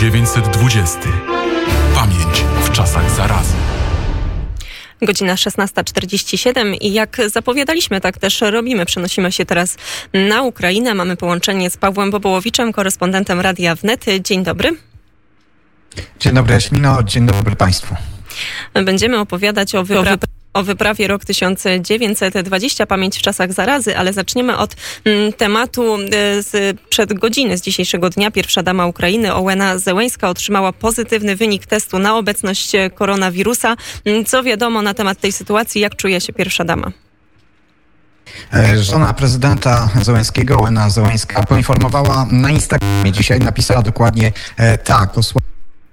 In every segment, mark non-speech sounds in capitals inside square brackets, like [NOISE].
1920. Pamięć w czasach zarazy. Godzina 16.47 i jak zapowiadaliśmy, tak też robimy. Przenosimy się teraz na Ukrainę. Mamy połączenie z Pawłem Bobołowiczem, korespondentem Radia Wnet. Dzień dobry. Dzień dobry Jaśmino, dzień dobry Państwu. Będziemy opowiadać o wyprawie o wyprawie rok 1920, pamięć w czasach zarazy, ale zaczniemy od mm, tematu y, z, przed godziny z dzisiejszego dnia. Pierwsza dama Ukrainy, Ołena Zełęńska, otrzymała pozytywny wynik testu na obecność koronawirusa. Mm, co wiadomo na temat tej sytuacji? Jak czuje się pierwsza dama? E, żona prezydenta Zełęskiego, Ołena Zełęńska, poinformowała na Instagramie dzisiaj, napisała dokładnie e, tak.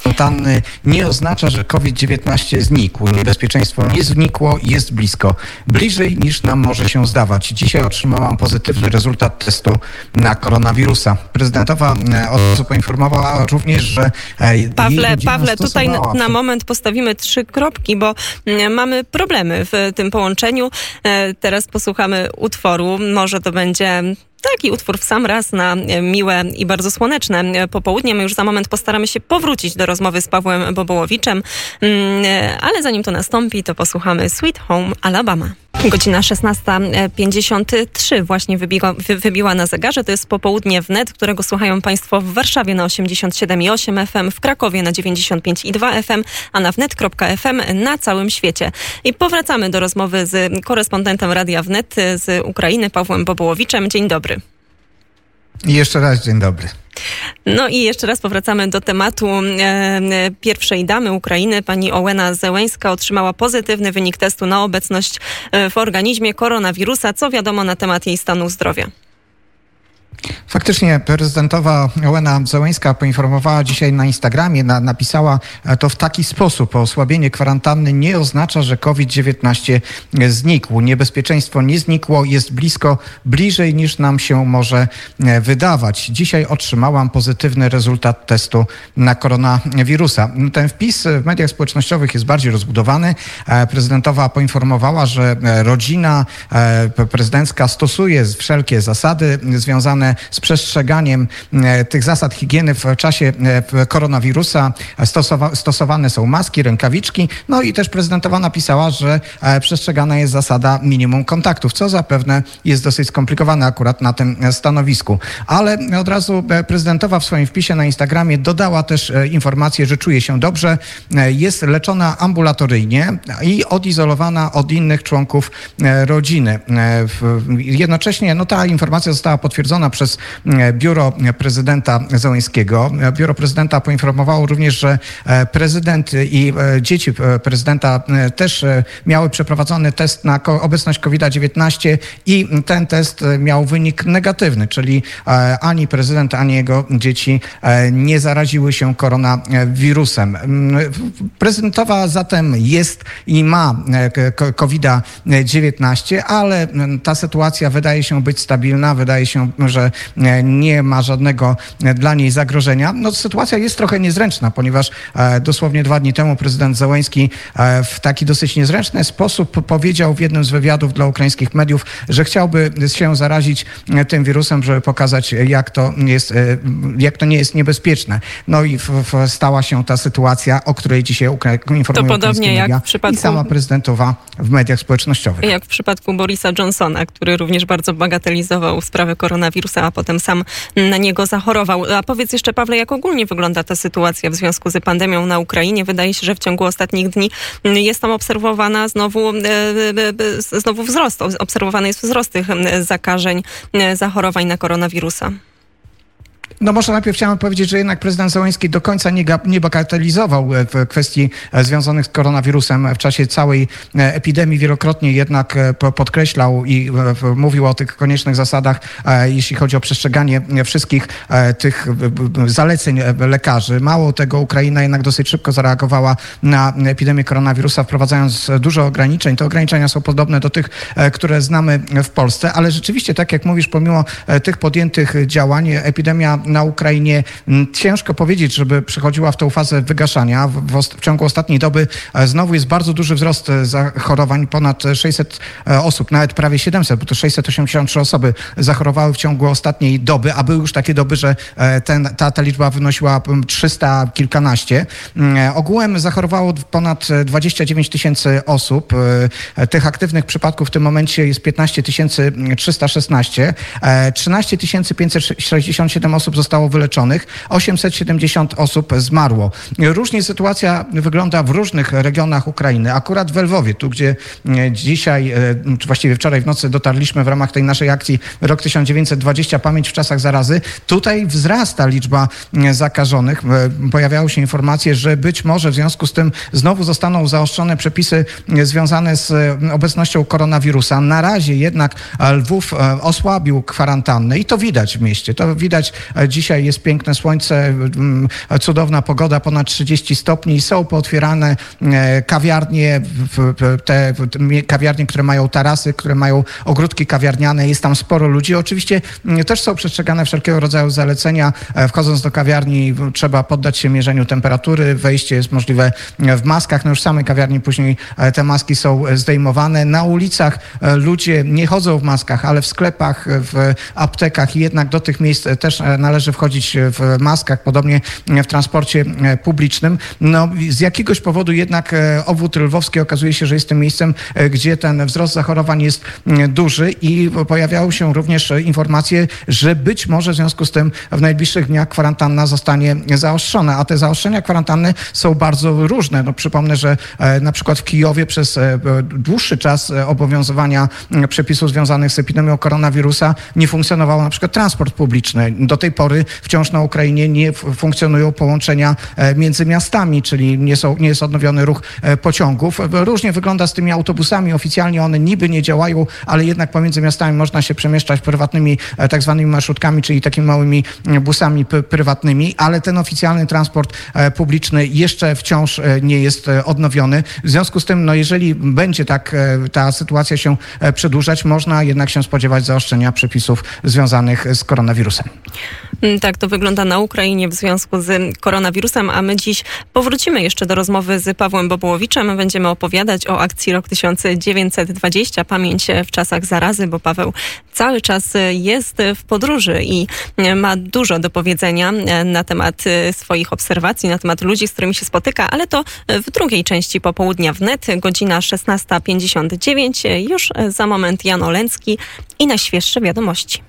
Fontanny nie oznacza, że COVID-19 znikł. Niebezpieczeństwo nie znikło, jest blisko. Bliżej niż nam może się zdawać. Dzisiaj otrzymałam pozytywny rezultat testu na koronawirusa. Prezydentowa e, od razu poinformowała również, że e, Pawle, Pawle tutaj na, na, moment postawimy trzy kropki, bo mm, mamy problemy w tym połączeniu. E, teraz posłuchamy utworu. Może to będzie Taki utwór w sam raz na e, miłe i bardzo słoneczne e, popołudnie. My już za moment postaramy się powrócić do rozmowy z Pawłem Bobołowiczem, mm, e, ale zanim to nastąpi, to posłuchamy Sweet Home Alabama. Godzina 16.53 właśnie wybiła, wybiła na zegarze. To jest popołudnie wnet, którego słuchają Państwo w Warszawie na 87,8 FM, w Krakowie na 95,2 FM, a na wnet.fm na całym świecie. I powracamy do rozmowy z korespondentem Radia Wnet z Ukrainy, Pawłem Bobołowiczem. Dzień dobry. I jeszcze raz dzień dobry. No i jeszcze raz powracamy do tematu e, pierwszej damy Ukrainy. Pani Ołena Zełęńska otrzymała pozytywny wynik testu na obecność e, w organizmie koronawirusa. Co wiadomo na temat jej stanu zdrowia? Faktycznie prezydentowa Ołena Zełęńska poinformowała dzisiaj na Instagramie, na, napisała to w taki sposób. Osłabienie kwarantanny nie oznacza, że COVID-19 znikł. Niebezpieczeństwo nie znikło, jest blisko, bliżej niż nam się może e, wydawać. Dzisiaj otrzymałam pozytywny rezultat testu na koronawirusa. Ten wpis w mediach społecznościowych jest bardziej rozbudowany. E, prezydentowa poinformowała, że e, rodzina prezydencka stosuje wszelkie zasady związane z przestrzeganiem e, tych zasad higieny w czasie e, koronawirusa. Stosowa stosowane są maski, rękawiczki, no i też prezydentowa napisała, że e, przestrzegana jest zasada minimum kontaktów, co zapewne jest dosyć skomplikowane akurat na tym stanowisku. Ale od razu prezydentowa w swoim wpisie na Instagramie dodała też informację, że czuje się dobrze, jest leczona ambulatoryjnie i odizolowana od innych członków rodziny. Jednocześnie no, ta informacja została potwierdzona przez e, biuro prezydenta Załęskiego. Biuro prezydenta poinformowało również, że e, prezydent i e, dzieci prezydenta też miały przeprowadzony test na obecność COVID-19 i ten test miał wynik negatywny, czyli ani prezydent, ani jego dzieci nie zaraziły się koronawirusem. Prezydentowa zatem jest i ma COVID-19, ale ta sytuacja wydaje się być stabilna, wydaje się, że E, nie ma żadnego e, dla niej zagrożenia. No, sytuacja jest trochę niezręczna, ponieważ e, dosłownie dwa dni temu prezydent Załański w taki dosyć niezręczny sposób powiedział w jednym z wywiadów dla ukraińskich mediów, że chciałby się zarazić tym wirusem, żeby pokazać, jak to, jest, jak to nie jest niebezpieczne. No i w, w stała się ta sytuacja, o której dzisiaj informują To podobnie jak w przypadku... i sama prezydentowa w mediach społecznościowych. Jak w przypadku Borisa Johnsona, który również bardzo bagatelizował sprawę koronawirusa a potem sam na niego zachorował. A powiedz jeszcze, Pawle, jak ogólnie wygląda ta sytuacja w związku z pandemią na Ukrainie? Wydaje się, że w ciągu ostatnich dni jest tam obserwowana znowu, e, e, e, znowu wzrost, obserwowany jest wzrost tych zakażeń, zachorowań na koronawirusa. No może najpierw chciałem powiedzieć, że jednak prezydent Zełenski do końca nie, nie bagatelizował e, w kwestii e, związanych z koronawirusem w czasie całej e, epidemii. Wielokrotnie jednak podkreślał i mówił o tych koniecznych zasadach, jeśli chodzi o przestrzeganie wszystkich tych zaleceń lekarzy. Mało tego, Ukraina jednak dosyć szybko zareagowała na epidemię koronawirusa, wprowadzając dużo ograniczeń. Te ograniczenia są podobne do tych, które znamy w Polsce, ale rzeczywiście, tak jak mówisz, pomimo tych podjętych działań, epidemia na Ukrainie. Ciężko powiedzieć, żeby przechodziła w tą fazę wygaszania. W, w, w ciągu ostatniej doby znowu jest bardzo duży wzrost zachorowań, ponad 600 osób, nawet prawie 700, bo to 683 osoby zachorowały w ciągu ostatniej doby, a były już takie doby, że ten, ta, ta liczba wynosiła 300 kilkanaście. Ogółem zachorowało ponad 29 tysięcy osób. Tych aktywnych przypadków w tym momencie jest 15 316. 13 567 osób zostało wyleczonych. 870 osób zmarło. Różnie sytuacja wygląda w różnych regionach Ukrainy. Akurat w Lwowie, tu gdzie e, dzisiaj, e, czy właściwie wczoraj w nocy dotarliśmy w ramach tej naszej akcji Rok 1920 Pamięć w czasach zarazy, tutaj wzrasta liczba e, zakażonych. Pojawiały się informacje, że być może w związku z tym znowu zostaną zaostrzone przepisy związane z obecnością koronawirusa. Na razie jednak Lwów osłabił kwarantannę i to widać w mieście. To widać dzisiaj jest piękne słońce, cudowna pogoda, ponad 30 stopni. Są pootwierane e, kawiarnie, te kawiarnie, które mają tarasy, które mają ogródki kawiarniane. Jest tam sporo ludzi. Oczywiście też są przestrzegane wszelkiego rodzaju zalecenia. E, wchodząc do kawiarni trzeba poddać się mierzeniu temperatury. Wejście jest możliwe w maskach. No już w samej kawiarni później e, te maski są zdejmowane. Na ulicach ludzie nie chodzą w maskach, ale w sklepach, w aptekach i jednak do tych miejsc też należy wchodzić w maskach, podobnie w transporcie publicznym. No, z jakiegoś powodu jednak obwód lwowski okazuje się, że jest tym miejscem, gdzie ten wzrost zachorowań jest duży i pojawiały się również informacje, że być może w związku z tym w najbliższych dniach kwarantanna zostanie zaostrzona, a te zaostrzenia kwarantanny są bardzo różne. No, przypomnę, że na przykład w Kijowie przez dłuższy czas obowiązywania przepisów związanych z epidemią koronawirusa nie funkcjonował na przykład transport publiczny. Do tej pory wciąż na Ukrainie nie funkcjonują połączenia e, między miastami, czyli nie, są, nie jest odnowiony ruch e, pociągów. Różnie wygląda z tymi autobusami. Oficjalnie one niby nie działają, ale jednak pomiędzy miastami można się przemieszczać prywatnymi e, tak zwanymi marszrutkami, czyli takimi małymi busami prywatnymi, ale ten oficjalny transport publiczny jeszcze wciąż nie jest odnowiony. W związku z tym, no jeżeli będzie tak ta sytuacja się przedłużać, można jednak się spodziewać zaostrzenia przepisów związanych z koronawirusem. Mm, tak to wygląda na Ukrainie w związku z koronawirusem, a my dziś powrócimy jeszcze do rozmowy z Pawłem Bobołowiczem. Będziemy opowiadać o akcji rok 1920, pamięć w czasach zarazy, bo Paweł cały czas jest w podróży i ma dużo do powiedzenia na temat swoich obserwacji, na temat ludzi, z którymi się spotyka, ale to w drugiej części popołudnia wnet, godzina 16.59. Już za moment Jan Olencki i najświeższe wiadomości.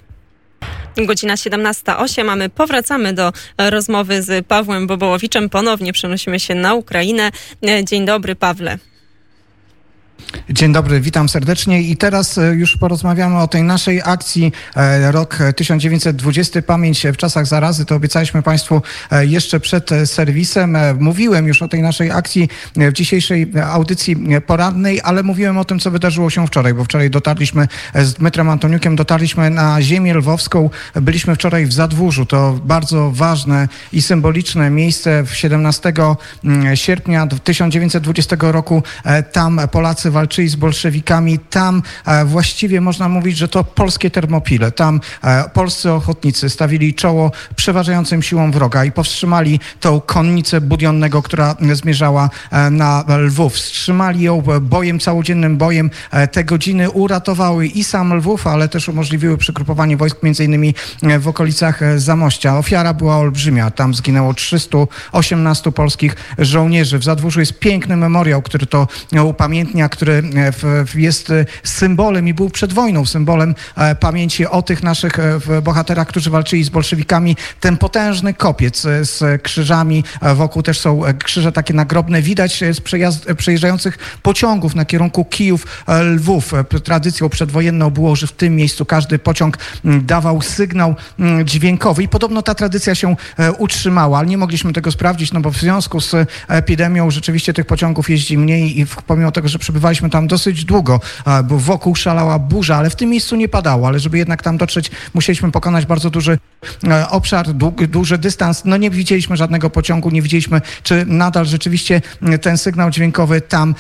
Godzina 17.08, a my powracamy do rozmowy z Pawłem Bobołowiczem. Ponownie przenosimy się na Ukrainę. Dzień dobry, Pawle. Dzień dobry, witam serdecznie i teraz e, już porozmawiamy o tej naszej akcji e, rok 1920 Pamięć w czasach zarazy. To obiecaliśmy Państwu e, jeszcze przed serwisem. Mówiłem już o tej naszej akcji w dzisiejszej audycji porannej, ale mówiłem o tym, co wydarzyło się wczoraj, bo wczoraj dotarliśmy z Dmytrem Antoniukiem, dotarliśmy na ziemię lwowską. Byliśmy wczoraj w Zadwórzu. To bardzo ważne i symboliczne miejsce. W 17 mm, sierpnia 1920 roku tam Polacy walczyli z bolszewikami. Tam e, właściwie można mówić, że to polskie termopile. Tam e, polscy ochotnicy stawili czoło przeważającym siłom wroga i powstrzymali tą konnicę budionnego, która zmierzała e, na Lwów. Wstrzymali ją bojem, całodziennym bojem. Te godziny uratowały i sam Lwów, ale też umożliwiły przygrupowanie wojsk innymi w okolicach Zamościa. Ofiara była olbrzymia. Tam zginęło 318 polskich żołnierzy. W Zadwórzu jest piękny memoriał, który to upamiętnia, który e, jest e, symbolem i był przed wojną symbolem e, pamięci o tych naszych bohaterach, którzy walczyli z bolszewikami. Ten potężny kopiec z krzyżami, wokół też są krzyże takie nagrobne. Widać z przejeżdżających pociągów na kierunku Kijów, Lwów. Tradycją przedwojenną było, że w tym miejscu każdy pociąg dawał sygnał dźwiękowy i podobno ta tradycja się utrzymała, ale nie mogliśmy tego sprawdzić, no bo w związku z epidemią rzeczywiście tych pociągów jeździ mniej i pomimo tego, że przebywa przebywaliśmy tam dosyć długo, bo wokół szalała burza, ale w tym miejscu nie padało, ale żeby jednak tam dotrzeć, musieliśmy pokonać bardzo duży obszar, duży dystans. No nie widzieliśmy żadnego pociągu, nie widzieliśmy, czy nadal rzeczywiście ten sygnał dźwiękowy tam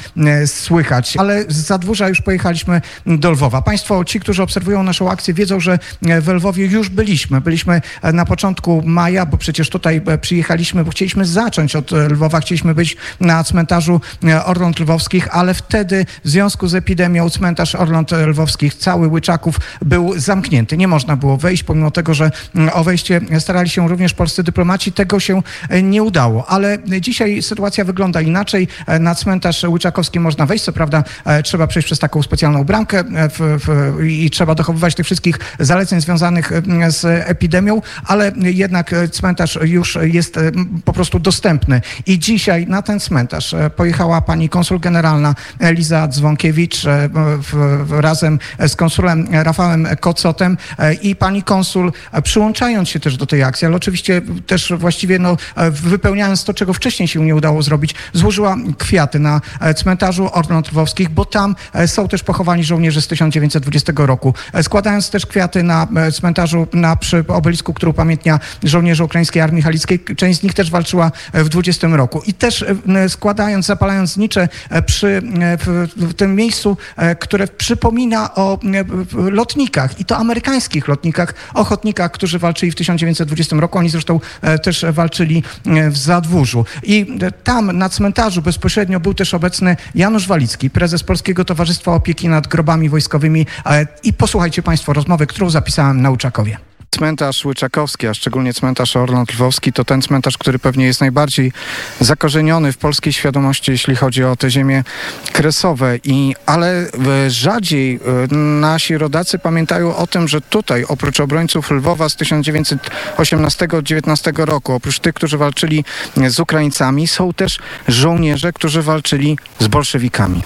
słychać. Ale z Zadwórza już pojechaliśmy do Lwowa. Państwo, ci, którzy obserwują naszą akcję, wiedzą, że w Lwowie już byliśmy. Byliśmy na początku maja, bo przecież tutaj przyjechaliśmy, bo chcieliśmy zacząć od Lwowa, chcieliśmy być na cmentarzu Orląt Lwowskich, ale wtedy w związku z epidemią cmentarz Orląt Lwowskich, cały Łyczaków był zamknięty. Nie można było wejść, pomimo tego, że o wejście starali się również polscy dyplomaci. Tego się nie udało. Ale dzisiaj sytuacja wygląda inaczej. Na cmentarz Łyczakowski można wejść. Co prawda trzeba przejść przez taką specjalną bramkę w, w, i trzeba dochowywać tych wszystkich zaleceń związanych z epidemią, ale jednak cmentarz już jest po prostu dostępny. I dzisiaj na ten cmentarz pojechała pani konsul generalna Eliza Dzwonkiewicz razem z konsulem Rafałem Kocotem i pani konsul przyłączając się też do tej akcji, ale oczywiście też właściwie no, wypełniając to, czego wcześniej się nie udało zrobić, złożyła kwiaty na cmentarzu Orląt Lwowskich, bo tam są też pochowani żołnierze z 1920 roku. Składając też kwiaty na cmentarzu na przy obelisku, który upamiętnia żołnierzy ukraińskiej Armii Halickiej, część z nich też walczyła w 20 roku. I też składając, zapalając znicze przy w, w tym miejscu, które przypomina o lotnikach i to amerykańskich lotnikach, ochotnikach, którzy walczyli w 1920 roku. Oni zresztą też walczyli w Zadwórzu. I tam na cmentarzu bezpośrednio był też obecny Janusz Walicki, prezes Polskiego Towarzystwa Opieki nad Grobami Wojskowymi. I posłuchajcie Państwo rozmowy, którą zapisałem na Uczakowie. Cmentarz Łyczakowski, a szczególnie cmentarz Orląt Lwowski, to ten cmentarz, który pewnie jest najbardziej zakorzeniony w polskiej świadomości, jeśli chodzi o te ziemie kresowe. I, ale rzadziej e, nasi rodacy pamiętają o tym, że tutaj, oprócz obrońców Lwowa z 1918-19 roku, oprócz tych, którzy walczyli z Ukraińcami, są też żołnierze, którzy walczyli z bolszewikami.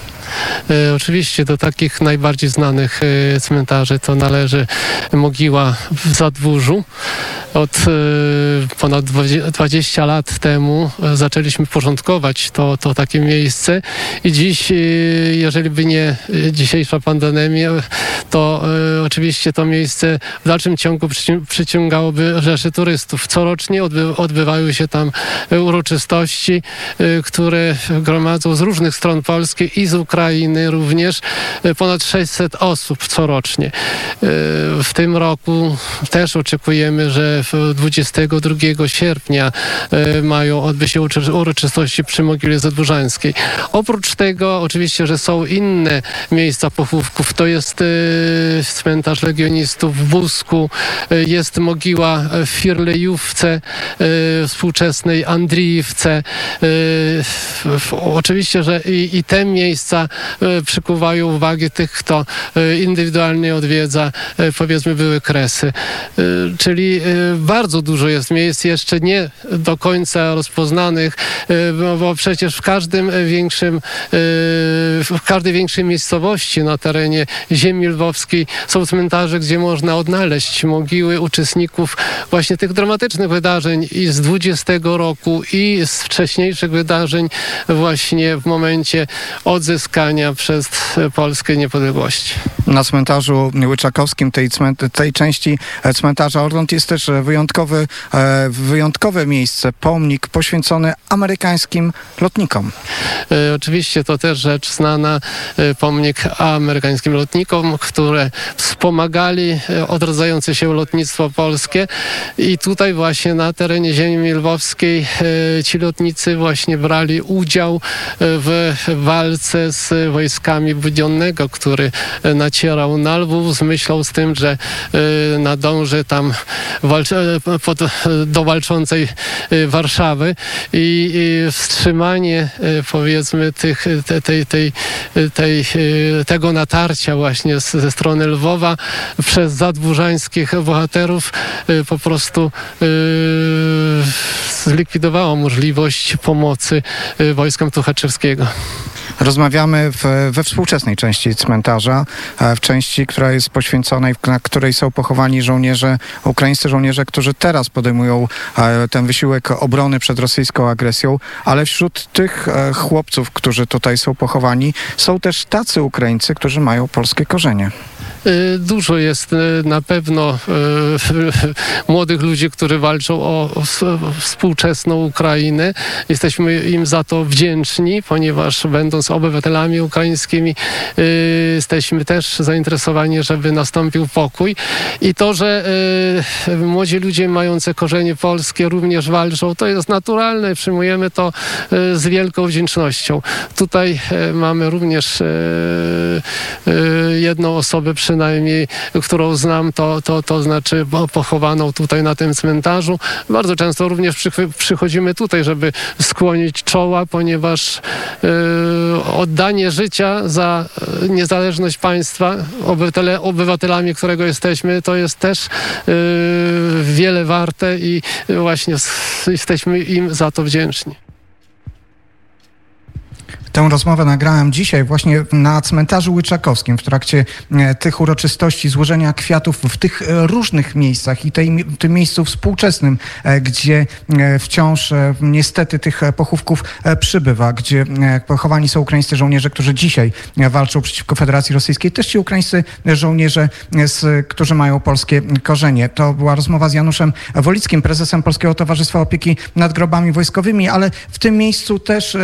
E, oczywiście do takich najbardziej znanych e, cmentarzy to należy mogiła w Zadwórzu. Od e, ponad 20 lat temu zaczęliśmy porządkować to, to takie miejsce i dziś, jeżeli by nie dzisiejsza pandemia, to oczywiście to miejsce w dalszym ciągu przyciągałoby rzeszy turystów. Corocznie odby odbywały się tam uroczystości, które gromadzą z różnych stron Polski i z Ukrainy również e, ponad 600 osób corocznie. E, w tym roku też oczekujemy, że 22 sierpnia e, mają odbyć się uroczystości przy mogile zadłużańskiej. Oprócz tego oczywiście, że są inne miejsca pochówków. To jest cmentarz legionistów w Busku, jest mogiła w Firlejówce, współczesnej Andrijówce. Oczywiście, że i, i te miejsca E, przykuwają uwagę tych, kto e, indywidualnie odwiedza, e, powiedzmy, były kresy. Czyli bardzo dużo jest miejsc jeszcze nie do końca rozpoznanych, bo przecież w każdym większym, w każdej większej miejscowości na terenie ziemi lwowskiej są cmentarze, gdzie można odnaleźć mogiły uczestników właśnie tych dramatycznych wydarzeń i z 20 roku i z wcześniejszych wydarzeń właśnie w momencie odzyskania przez Polskę niepodległości. Na cmentarzu Łyczakowskim, tej, tej części e, cmentarza Orląt jest też wyjątkowy, e, wyjątkowe miejsce, pomnik poświęcony amerykańskim lotnikom. E, oczywiście to też rzecz znana, pomnik amerykańskim lotnikom, które wspomagali odradzające się lotnictwo polskie i tutaj właśnie na terenie ziemi lwowskiej ci lotnicy właśnie brali udział w walce z wojskami Budionnego, który e, nacierał na Lwów z myślą z tym, że e, nadąży tam pod, do walczącej e, Warszawy i, wstrzymanie powiedzmy tych, tej, tej, tej, tej, tego natarcia właśnie ze strony Lwowa przez zadwórzańskich bohaterów po prostu zlikwidowało możliwość pomocy wojskom Tuchaczewskiego. Rozmawiamy w, we współczesnej części cmentarza, w części, która jest poświęconej, na której są pochowani żołnierze, ukraińscy żołnierze, którzy teraz podejmują ten wysiłek obrony przed rosyjską agresją, ale wśród tych chłopców, którzy tutaj są pochowani, są też tacy Ukraińcy, którzy mają polskie korzenie. Y, dużo jest y, na pewno y, [LAUGHS] młodych ludzi, którzy walczą o współczesną Ukrainę. Jesteśmy im za to wdzięczni, ponieważ będąc obywatelami ukraińskimi jesteśmy też zainteresowani, żeby nastąpił pokój. I to, że młodzi ludzie mający korzenie polskie również walczą, to jest naturalne. Przyjmujemy to z wielką wdzięcznością. Tutaj mamy również jedną osobę przynajmniej, którą znam, to, to, to znaczy pochowaną tutaj na tym cmentarzu. Bardzo często również przychodzimy tutaj, żeby skłonić czoła, ponieważ yy, oddanie życia za niezależność państwa, obywatele, obywatelami, którego jesteśmy, to jest też yy, wiele warte i właśnie jesteśmy im za to wdzięczni. Tę rozmowę nagrałem dzisiaj właśnie na cmentarzu Łyczakowskim w trakcie e, tych uroczystości złożenia kwiatów w tych e, różnych miejscach i tej, tym miejscu współczesnym, e, gdzie wciąż niestety tych pochówków przybywa, gdzie pochowani są ukraińscy żołnierze, którzy dzisiaj walczą przeciwko Federacji Rosyjskiej. Też ci ukraińscy żołnierze, którzy mają polskie korzenie. To była rozmowa z Januszem Wolickim, prezesem Polskiego Towarzystwa Opieki nad Grobami Wojskowymi, ale w tym miejscu też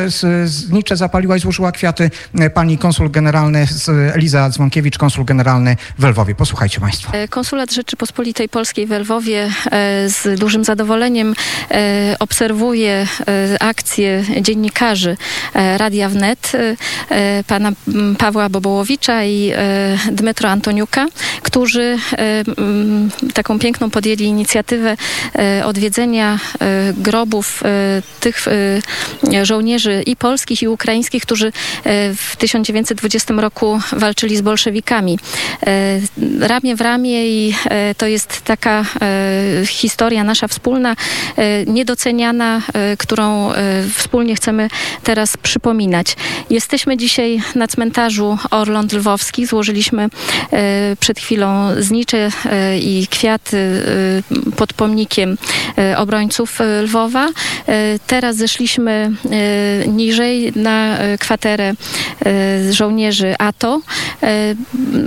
znicze zapaliło zapaliła i złożyła kwiaty e, pani konsul generalny Eliza Dzwonkiewicz, konsul generalny w Lwowie. Posłuchajcie Państwo. E, konsulat Rzeczypospolitej Polskiej w Lwowie e, z dużym zadowoleniem obserwuje akcję dziennikarzy Radia Wnet, pana Pawła Bobołowicza i Dmytro Antoniuka, którzy taką piękną podjęli inicjatywę odwiedzenia grobów tych żołnierzy i polskich, i ukraińskich, którzy e, w 1920 roku walczyli z bolszewikami. E, ramię w ramię i e, to jest taka historia nasza wspólna, niedoceniana, którą wspólnie chcemy teraz przypominać. Jesteśmy dzisiaj na cmentarzu Orląt Lwowskich. Złożyliśmy przed chwilą znicze i kwiaty pod pomnikiem obrońców Lwowa. Teraz zeszliśmy niżej na kwaterę e, żołnierzy ATO. E,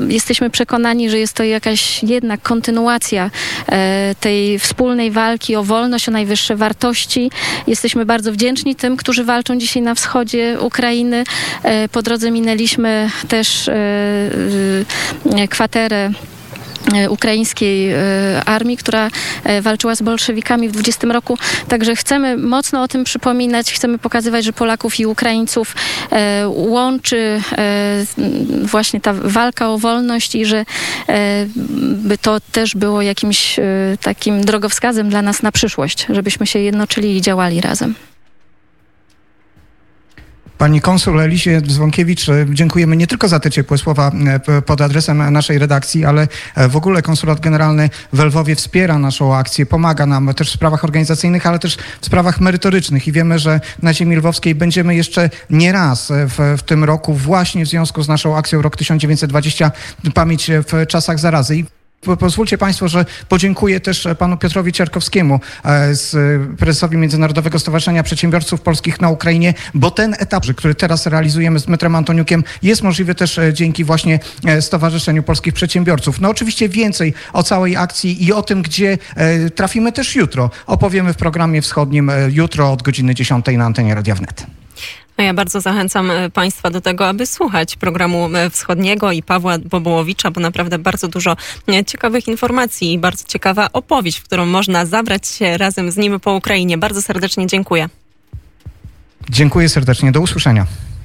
jesteśmy przekonani, że jest to jakaś jednak kontynuacja e, tej wspólnej walki o wolność, o najwyższe wartości. Jesteśmy bardzo wdzięczni tym, którzy walczą dzisiaj na wschodzie Ukrainy. Po drodze minęliśmy też kwaterę E, ukraińskiej e, armii, która e, walczyła z bolszewikami w 20 roku. Także chcemy mocno o tym przypominać, chcemy pokazywać, że Polaków i Ukraińców łączy właśnie ta walka o wolność i że by to też było jakimś takim drogowskazem dla nas na przyszłość, żebyśmy się jednoczyli i działali razem. Pani konsul Elisie Dzwonkiewicz, e, dziękujemy nie tylko za te ciepłe słowa e, pod adresem naszej redakcji, ale e, w ogóle konsulat generalny w Lwowie wspiera naszą akcję, pomaga nam też w sprawach organizacyjnych, ale też w sprawach merytorycznych i wiemy, że na ziemi lwowskiej będziemy jeszcze nie raz w, w tym roku właśnie w związku z naszą akcją Rok 1920 Pamięć w czasach zarazy. Pozwólcie Państwo, że podziękuję też panu Piotrowi Cierkowskiemu, e, z prezesowi Międzynarodowego Stowarzyszenia Przedsiębiorców Polskich na Ukrainie, bo ten etap, który teraz realizujemy z Dmytrem Antoniukiem, jest możliwy też e, dzięki właśnie e, Stowarzyszeniu Polskich Przedsiębiorców. No oczywiście więcej o całej akcji i o tym, gdzie trafimy też jutro. Opowiemy w programie wschodnim jutro od godziny 10 na antenie Radia Wnet. A ja bardzo zachęcam e, Państwa do tego, aby słuchać programu e, wschodniego i Pawła Bobołowicza, bo naprawdę bardzo dużo e, ciekawych informacji i bardzo ciekawa opowieść, w którą można zabrać się razem z nim po Ukrainie. Bardzo serdecznie dziękuję. Dziękuję serdecznie. Do usłyszenia.